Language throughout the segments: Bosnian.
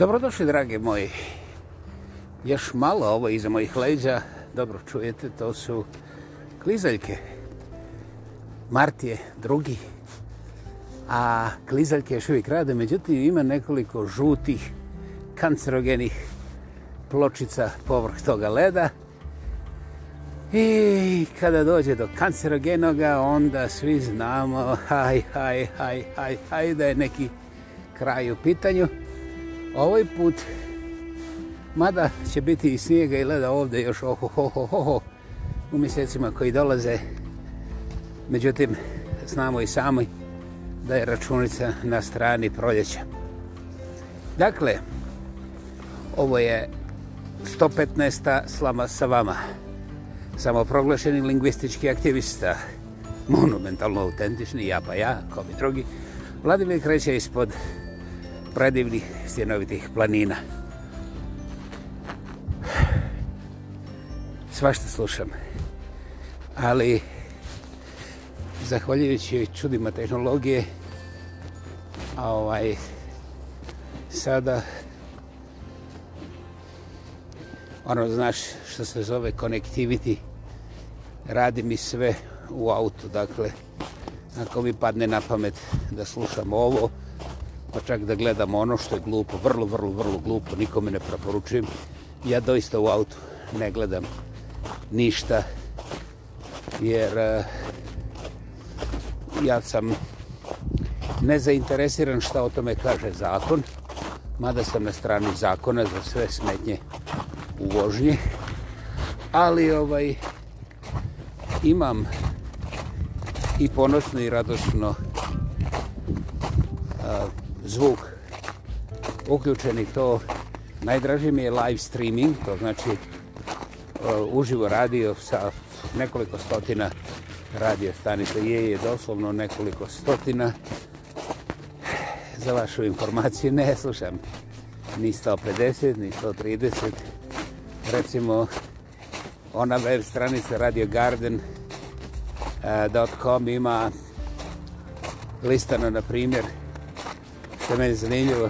Dobrodošli, drage moji. Još malo ovo iza mojih leđa. Dobro čujete, to su klizaljke. Mart je drugi, a klizaljke još uvijek rade. Međutim, ima nekoliko žutih, kancerogenih pločica povrh toga leda. I kada dođe do kancerogenoga, onda svi znamo haj, haj, haj, haj, haj, da je neki kraj u pitanju ovaj put, mada će biti i snijega i leda ovdje još oho ho ho ho ho u mjesecima koji dolaze, međutim, znamo i sami da je računica na strani proljeća. Dakle, ovo je 115. slama sa vama, samoproglašeni lingvistički aktivista, monumentalno autentični, ja pa ja, kao i drugi, Vladimir kreće ispod predivnih stjenovitih planina. Svašta slušam. Ali, zahvaljujući čudima tehnologije, a ovaj, sada, ono, znaš što se zove connectivity, radi mi sve u auto, dakle, ako mi padne na pamet da slušam ovo, pa čak da gledam ono što je glupo, vrlo, vrlo, vrlo glupo, nikome ne preporučujem. Ja doista u autu ne gledam ništa, jer uh, ja sam nezainteresiran šta o tome kaže zakon, mada sam na strani zakona za sve smetnje u vožnji, ali ovaj, imam i ponosno i radosno eh, zvuk uključeni to najdraži mi je live streaming to znači uh, uživo radio sa nekoliko stotina radio stanica je je doslovno nekoliko stotina za vašu informaciju ne slušam ni 150 ni 130 recimo ona web stranica Radio Garden uh, .com ima listano na primjer što je meni zanimljivo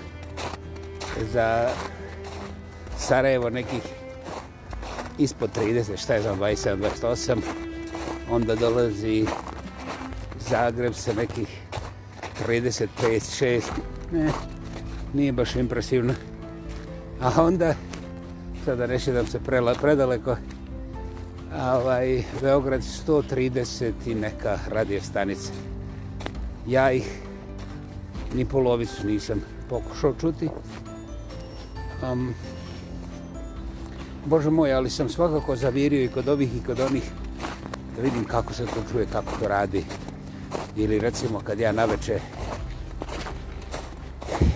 za Sarajevo nekih ispod 30, šta je znam, 27, 28, onda dolazi Zagreb sa nekih 35, 6, ne, nije baš impresivno. A onda, sada reći da se prela, predaleko, ovaj, Beograd 130 i neka radio stanica. Ja ih ni polovicu nisam pokušao čuti. Um, Bože moj, ali sam svakako zavirio i kod ovih i kod onih da vidim kako se to čuje, kako to radi. Ili recimo kad ja na večer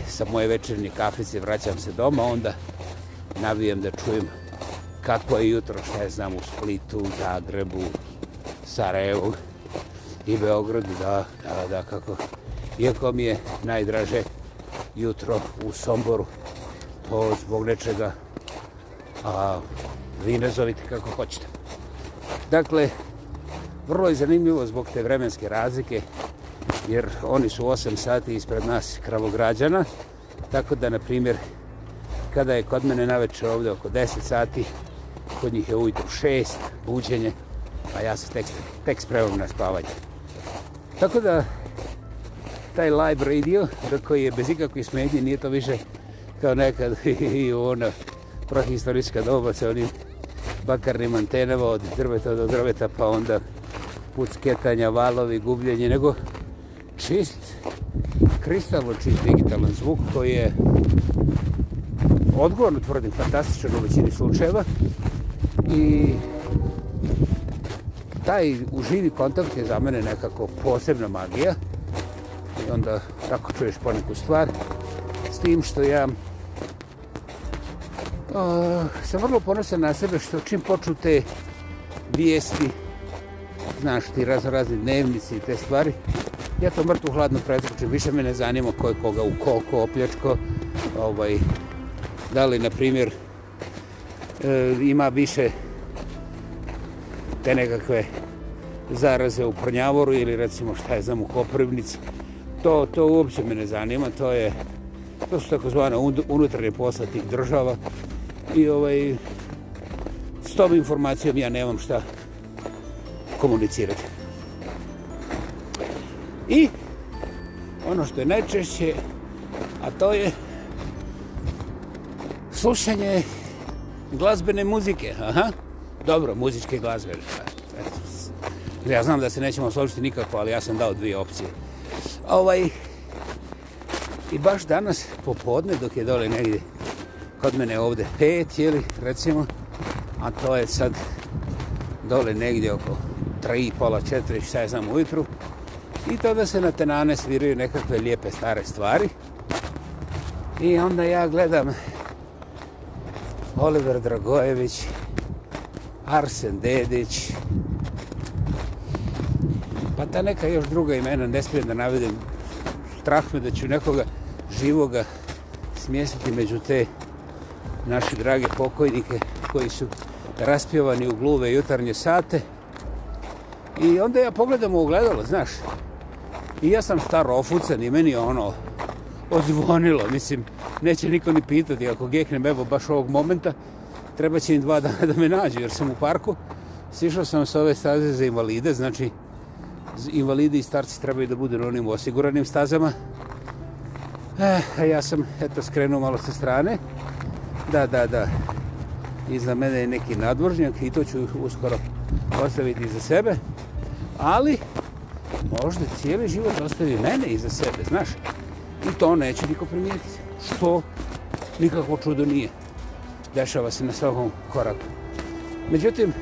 sa moje večernje kafice vraćam se doma, onda navijem da čujem kako je jutro, šta je znam, u Splitu, Zagrebu, Sarajevu i Beogradu, da, da, da, kako, iako mi je najdraže jutro u Somboru, to zbog nečega, a vi ne zovite kako hoćete. Dakle, vrlo je zanimljivo zbog te vremenske razlike, jer oni su 8 sati ispred nas kravograđana, tako da, na primjer, kada je kod mene na večer ovdje oko 10 sati, kod njih je ujutro 6, buđenje, a ja se tek, tek spremam na spavanje. Tako da, taj live radio koji je bez ikakvih smetnje, nije to više kao nekad i u ono prohistorijska doba sa onim bakarnim antenama od drveta do drveta pa onda pucketanja, valovi, gubljenje, nego čist, kristalno čist digitalan zvuk koji je odgovorno tvrdim fantastičan u većini slučajeva i taj uživi kontakt je za mene nekako posebna magija onda tako čuješ poneku stvar. S tim što ja o, sam vrlo ponosan na sebe što čim počnu te vijesti, znaš ti razno razne dnevnici i te stvari, ja to mrtvo hladno preskočim, više me ne zanima ko je koga u koliko opljačko, ovaj, da li, na primjer, e, ima više te nekakve zaraze u Prnjavoru ili recimo šta je znam u Koprivnici, to, to uopće me ne zanima, to je to su takozvane unutarnje posla tih država i ovaj s tom informacijom ja nemam šta komunicirati. I ono što je najčešće, a to je slušanje glazbene muzike. Aha. Dobro, muzičke glazbe. Ja znam da se nećemo složiti nikako, ali ja sam dao dvije opcije ovaj i baš danas popodne dok je dole negdje kod mene ovdje pet jeli recimo a to je sad dole negdje oko tri, pola, četiri, šta je znam ujutru i to da se na tenane sviraju nekakve lijepe stare stvari i onda ja gledam Oliver Dragojević Arsen Dedić pa ta neka još druga imena, ne smijem da navedem, strah me da ću nekoga živoga smjestiti među te naše drage pokojnike koji su raspjevani u gluve jutarnje sate. I onda ja pogledam u ogledalo, znaš, i ja sam star ofucan i meni je ono ozvonilo, mislim, neće niko ni pitati ako geknem evo baš ovog momenta, treba će im dva dana da me nađu jer sam u parku. Sišao sam s ove staze za invalide, znači invalidi i starci trebaju da budu na onim osiguranim stazama. Eh, a ja sam, eto, skrenuo malo sa strane. Da, da, da. Iza mene je neki nadvoržnjak i to ću uskoro ostaviti iza sebe. Ali, možda cijeli život ostavi mene iza sebe, znaš. I to neće niko primijetiti. Što nikakvo čudo nije. Dešava se na svakom koraku. Međutim,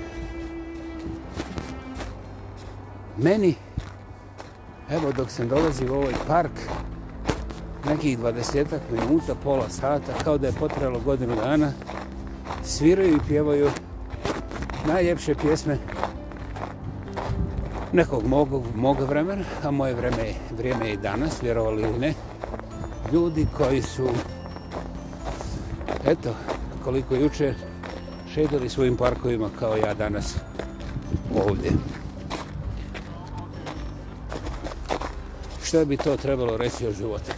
meni, evo dok sam dolazi u ovaj park, nekih dvadesetak minuta, pola sata, kao da je potrebalo godinu dana, sviraju i pjevaju najljepše pjesme nekog mog, mog vremena, a moje vreme, vrijeme je i danas, vjerovali ili ne, ljudi koji su, eto, koliko juče, šedali svojim parkovima kao ja danas ovdje. Ovdje. šta bi to trebalo reći o životu?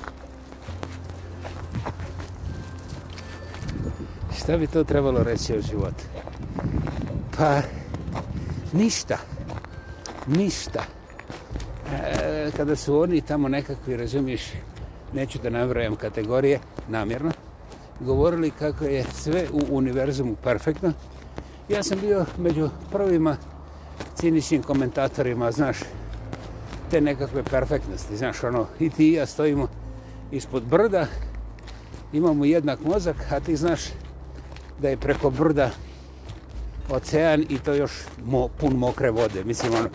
Šta bi to trebalo reći o životu? Pa, ništa. Ništa. E, kada su oni tamo nekakvi, razumiješ, neću da navrajam kategorije, namjerno, govorili kako je sve u univerzumu perfektno. Ja sam bio među prvima ciničnim komentatorima, znaš, te nekakve perfektnosti. Znaš, ono, i ti i ja stojimo ispod brda, imamo jednak mozak, a ti znaš da je preko brda ocean i to još mo, pun mokre vode. Mislim, ono,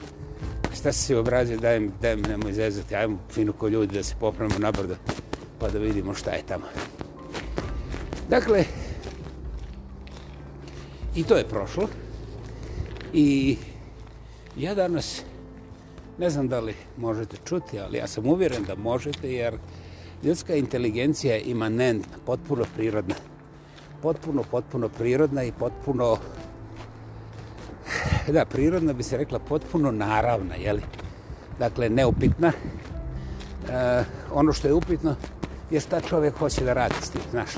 šta si obrazio, dajem, dajem, nemoj zezati, ajmo finu ko ljudi da se popravimo na brdo, pa da vidimo šta je tamo. Dakle, i to je prošlo. I ja danas Ne znam da li možete čuti, ali ja sam uvjeren da možete, jer ljudska inteligencija je imanentna, potpuno prirodna. Potpuno, potpuno prirodna i potpuno... Da, prirodna bi se rekla potpuno naravna, jeli? Dakle, neupitna. E, ono što je upitno je šta čovjek hoće da radi s tim, znaš.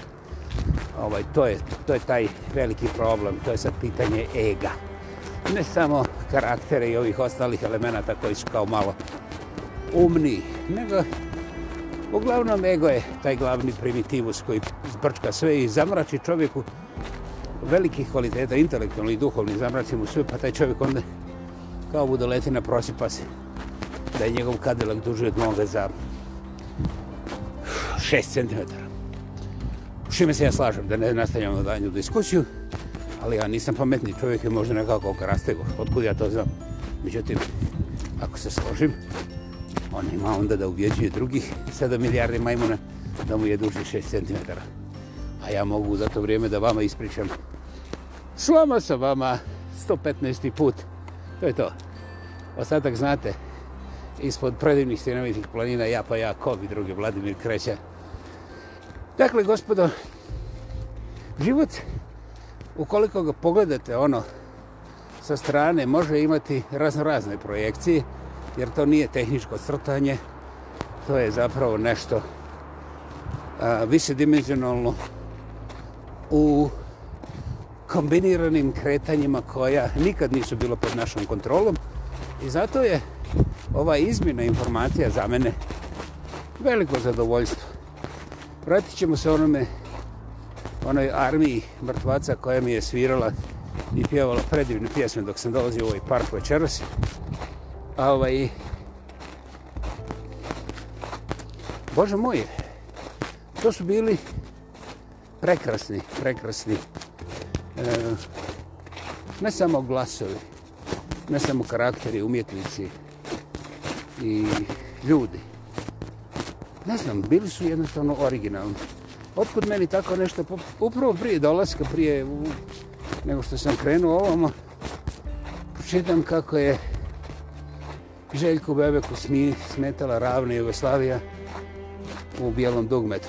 Ovaj, to, je, to je taj veliki problem, to je sad pitanje ega ne samo karaktere i ovih ostalih elemenata koji su kao malo umni, nego uglavnom ego je taj glavni primitivus koji zbrčka sve i zamrači čovjeku velikih kvaliteta, intelektualni i duhovni, zamrači mu sve, pa taj čovjek onda kao budoletina prosipa se da je njegov kadilak duži od moga za 6 cm. U čime se ja slažem da ne nastavljamo danju diskusiju, ali ja nisam pametni čovjek i možda nekako krastego, otkud ja to znam. Međutim, ako se složim, on ima onda da ubjeđuje drugih 7 milijarde majmuna da mu je duži 6 cm. A ja mogu za to vrijeme da vama ispričam. Slama sa vama 115. put. To je to. Ostatak znate, ispod predivnih stinovitih planina, ja pa ja, kobi drugi, Vladimir Kreća. Dakle, gospodo, život ukoliko ga pogledate ono sa strane, može imati razno razne projekcije, jer to nije tehničko crtanje, to je zapravo nešto a, višedimenzionalno u kombiniranim kretanjima koja nikad nisu bilo pod našom kontrolom i zato je ova izmjena informacija za mene veliko zadovoljstvo. Vratit ćemo se onome onoj armiji mrtvaca koja mi je svirala i pjevala predivne pjesme dok sam dolazio u ovaj park večeras. A ovaj... Bože moj, to su bili prekrasni, prekrasni. E, ne samo glasovi, ne samo karakteri, umjetnici i ljudi. Ne znam, bili su jednostavno originalni otkud meni tako nešto, upravo prije dolaska, prije u, nego što sam krenuo ovom, pročitam kako je Željko Bebeku smetala ravna Jugoslavija u bijelom dugmetu.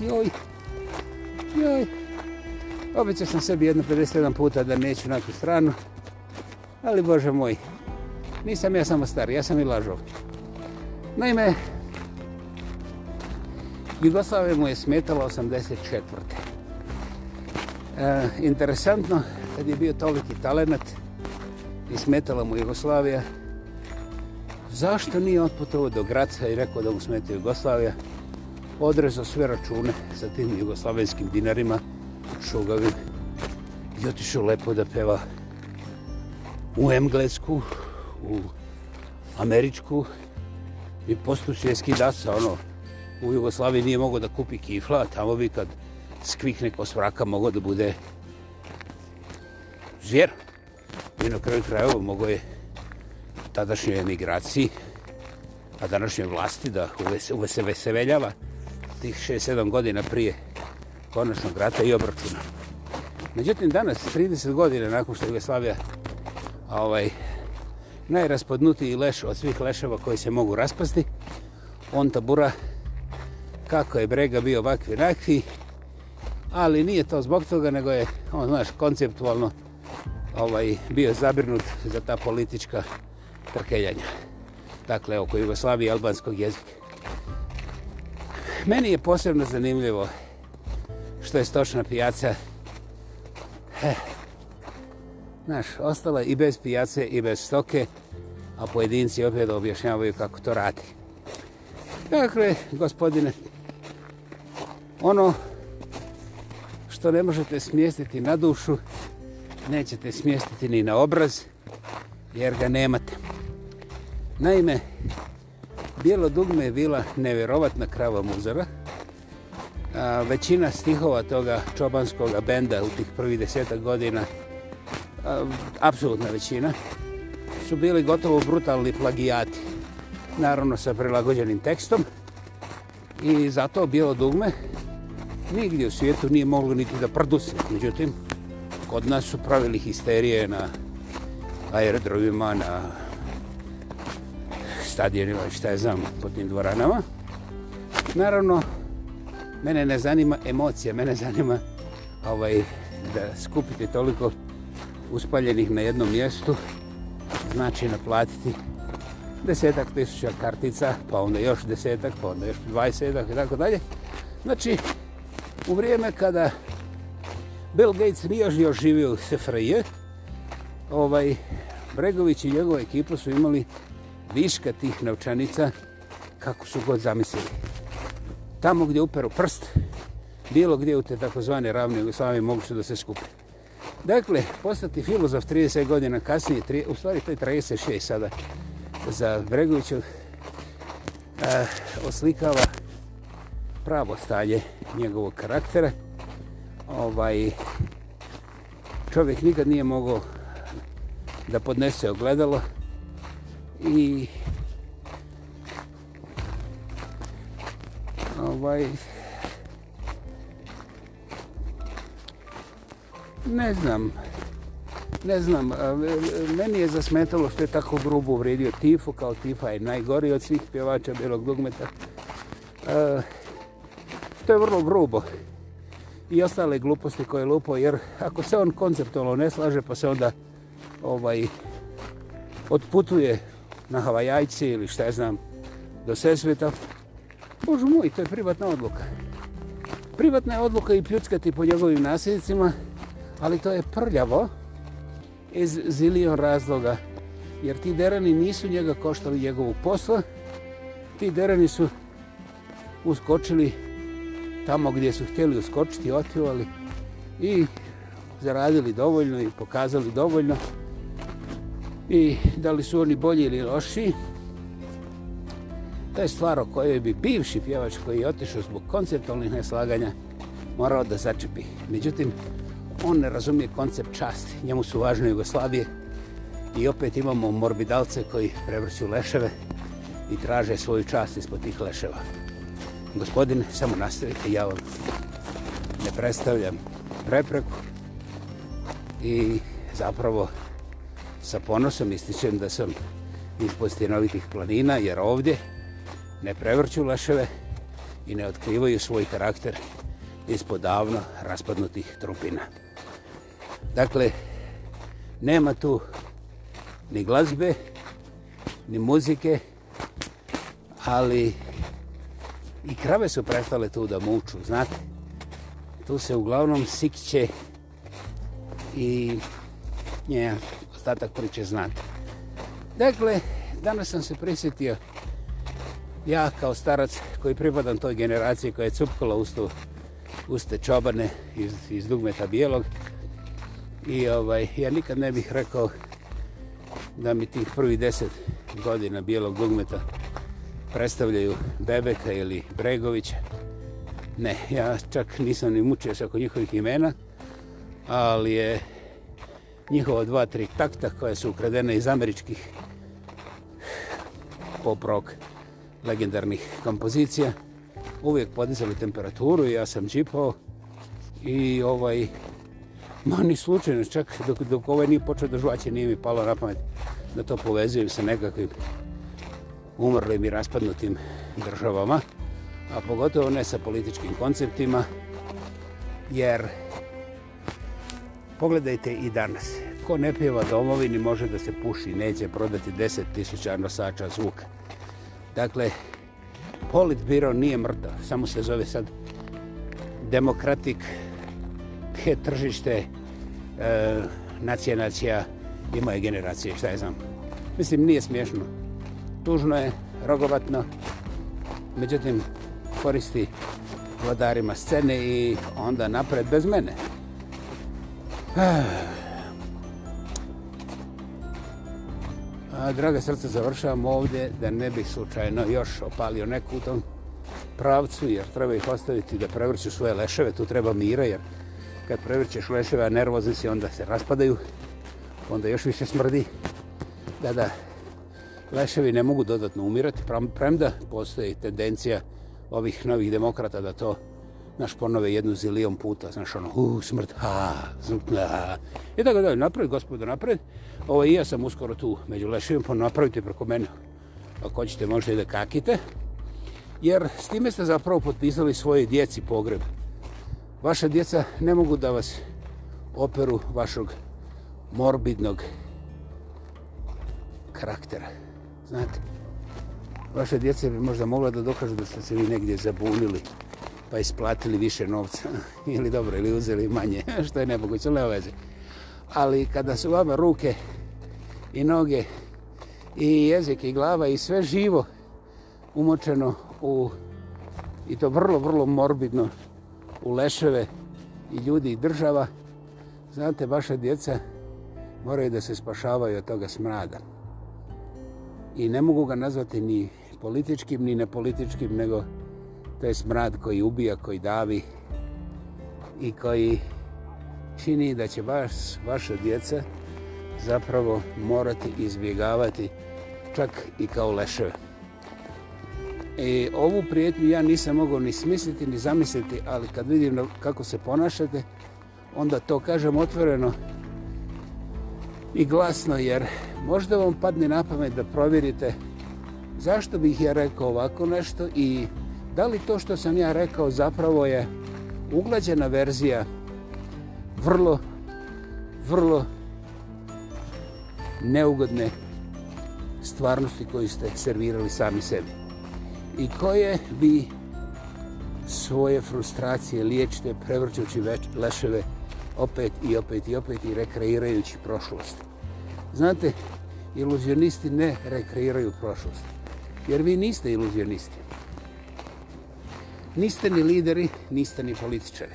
Joj, joj, običao sam sebi jedno 51 puta da neću na tu stranu, ali Bože moj, nisam ja samo star, ja sam i lažov. Naime, Jugoslavije mu je smetala 84. E, interesantno, kad je bio toliki talenat i smetala mu Jugoslavija, zašto nije otputovo do Graca i rekao da mu smete Jugoslavija, odrezao sve račune sa tim jugoslavenskim dinarima, šugavim, i otišao lepo da peva u Englesku, u Američku i postoji svjetski dasa, ono, u Jugoslaviji nije mogao da kupi kifla, a tamo bi kad skvikne ko svraka mogao da bude zvjer. I na kraju krajeva mogao je tadašnjoj emigraciji, a današnjoj vlasti da uve se veseveljava tih 6-7 godina prije konačnog rata i obračuna. Međutim, danas, 30 godina nakon što Jugoslavija ovaj, najraspodnutiji leš od svih leševa koji se mogu raspasti, on tabura kako je brega bio ovakvi nakvi, ali nije to zbog toga, nego je on, znaš, konceptualno ovaj, bio zabrinut za ta politička trkeljanja. Dakle, oko Jugoslavije i albanskog jezika. Meni je posebno zanimljivo što je stočna pijaca eh, znaš, ostala i bez pijace i bez stoke, a pojedinci opet objašnjavaju kako to radi. Dakle, gospodine ono što ne možete smjestiti na dušu, nećete smjestiti ni na obraz, jer ga nemate. Naime, Bijelo dugme je bila nevjerovatna krava muzara. A, većina stihova toga čobanskog benda u tih prvih desetak godina, a, apsolutna većina, su bili gotovo brutalni plagijati. Naravno sa prilagođenim tekstom, i zato bijelo dugme nigdje u svijetu nije moglo niti da prdusi. Međutim, kod nas su pravili histerije na aerodrovima, na stadionima, šta je znam, po tim dvoranama. Naravno, mene ne zanima emocija, mene zanima ovaj, da skupite toliko uspaljenih na jednom mjestu, znači naplatiti desetak tisuća kartica, pa onda još desetak, pa onda još dvajsetak i tako dalje. Znači, u vrijeme kada Bill Gates nije još još živio SFRJ, ovaj, Bregović i njegova ekipa su imali viška tih navčanica kako su god zamislili. Tamo gdje uperu prst, bilo gdje u te takozvane ravne Jugoslavije mogu su da se skupi. Dakle, postati filozof 30 godina kasnije, tri, u stvari to je 36 sada, za Bregovića eh, oslikava pravo stanje njegovog karaktera. Ovaj, čovjek nikad nije mogao da podnese ogledalo i ovaj ne znam Ne znam, e, meni je zasmetalo što je tako grubo uvredio Tifu, kao Tifa je najgori od svih pjevača Bjelog dugmeta. To je vrlo grubo. I ostale gluposti koje je lupo, jer ako se on konceptualno ne slaže, pa se onda ovaj, odputuje na Havajajci ili šta znam, do Sesveta. Bože moj, to je privatna odluka. Privatna je odluka i pljuckati po njegovim nasljednicima, ali to je prljavo iz zilion razloga. Jer ti derani nisu njega koštali njegovog posla. Ti derani su uskočili tamo gdje su htjeli uskočiti, otivali i zaradili dovoljno i pokazali dovoljno. I da li su oni bolji ili loši, to je stvar o kojoj bi bivši pjevač koji je otišao zbog konceptualnih neslaganja morao da začepi. Međutim, on ne razumije koncept časti, njemu su važne Jugoslavije i opet imamo morbidalce koji prevrću leševe i traže svoju čast ispod tih leševa. Gospodine, samo nastavite, ja vam ne predstavljam prepreku i zapravo sa ponosom ističem da sam ispod stjenovitih planina jer ovdje ne prevrću leševe i ne otkrivaju svoj karakter ispod davno raspadnutih trupina. Dakle, nema tu ni glazbe, ni muzike, ali i krave su prestale tu da muču, znate. Tu se uglavnom sikće i nje, ostatak priče znate. Dakle, danas sam se prisjetio ja kao starac koji pripadam toj generaciji koja je cupkala usto uste čobane iz, iz dugmeta bijelog, I ovaj, ja nikad ne bih rekao da mi tih prvi deset godina bijelog dugmeta predstavljaju Bebeka ili Bregovića. Ne, ja čak nisam ni mučio se oko njihovih imena, ali je njihova dva, tri takta koja su ukradene iz američkih pop rock legendarnih kompozicija uvijek podizali temperaturu i ja sam džipao i ovaj Ma ni slučajno, čak dok, dok ovaj nije počeo da žuvaće, nije mi palo na pamet da to povezujem sa nekakvim umrlim i raspadnutim državama, a pogotovo ne sa političkim konceptima, jer pogledajte i danas. Ko ne pjeva domovini može da se puši, neće prodati 10.000 nosača zvuka. Dakle, Politbiro nije mrtav, samo se zove sad Democratic je tržište e, nacija, nacija i moje generacije, šta je znam. Mislim, nije smiješno. Tužno je, rogovatno, međutim, koristi vladarima scene i onda napred bez mene. A, drage srce, završavam ovdje da ne bih slučajno još opalio neku u tom pravcu, jer treba ih ostaviti da prevrću svoje leševe, tu treba mira, jer kad prevrćeš leševa, nervozni si, onda se raspadaju, onda još više smrdi. Da, da, leševi ne mogu dodatno umirati, premda postoji tendencija ovih novih demokrata da to naš ponove jednu zilijom puta, znaš ono, uh, smrt, ha, smrt, ha. I tako da, napravi, gospodo, napred. Ovo i ja sam uskoro tu među leševim, pa napravite preko mene. Ako hoćete, možete da kakite. Jer s time ste zapravo potpisali svoje djeci pogreb. Vaša djeca ne mogu da vas operu vašog morbidnog karaktera. Znate, vaše djece bi možda mogla da dokažu da ste se vi negdje zabunili pa isplatili više novca ili dobro, ili uzeli manje, što je nemoguće, ne oveze. Ali kada su vama ruke i noge i jezik i glava i sve živo umočeno u i to vrlo, vrlo morbidno u leševe i ljudi i država, znate, vaše djeca moraju da se spašavaju od toga smrada. I ne mogu ga nazvati ni političkim, ni nepolitičkim, nego to je smrad koji ubija, koji davi i koji čini da će vas, vaše djeca zapravo morati izbjegavati čak i kao leševe. E, ovu prijetnju ja nisam mogao ni smisliti, ni zamisliti, ali kad vidim kako se ponašate, onda to kažem otvoreno i glasno, jer možda vam padne na pamet da provjerite zašto bih ja rekao ovako nešto i da li to što sam ja rekao zapravo je uglađena verzija vrlo, vrlo neugodne stvarnosti koju ste servirali sami sebi i koje bi svoje frustracije liječite prevrćući već leševe opet i opet i opet i rekreirajući prošlost. Znate, iluzionisti ne rekreiraju prošlost, jer vi niste iluzionisti. Niste ni lideri, niste ni političari.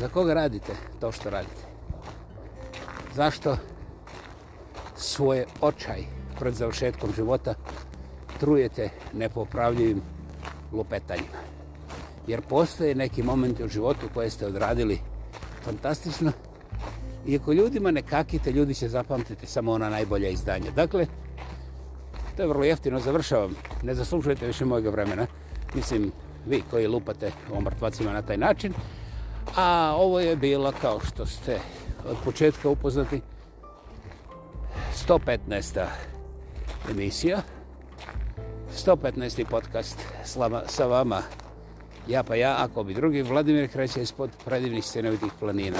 Za koga radite to što radite? Zašto svoje očaj pred završetkom života trujete nepopravljivim lupetanjima. Jer postoje neki moment u životu koje ste odradili fantastično. Iako ljudima ne kakite, ljudi će zapamtiti samo ona najbolja izdanja. Dakle, to je vrlo jeftino, završavam. Ne zaslužujete više mojega vremena. Mislim, vi koji lupate o mrtvacima na taj način. A ovo je bila, kao što ste od početka upoznati, 115. emisija. 115. emisija. 115. podcast sa vama. Ja pa ja, ako bi drugi, Vladimir kreće ispod predivnih stenovitih planina.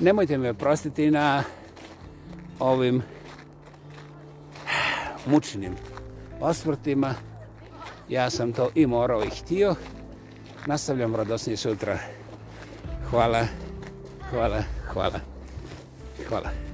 Nemojte me prostiti na ovim mučnim osvrtima. Ja sam to i morao i htio. Nastavljam radosnije sutra. Hvala, hvala, hvala. Hvala.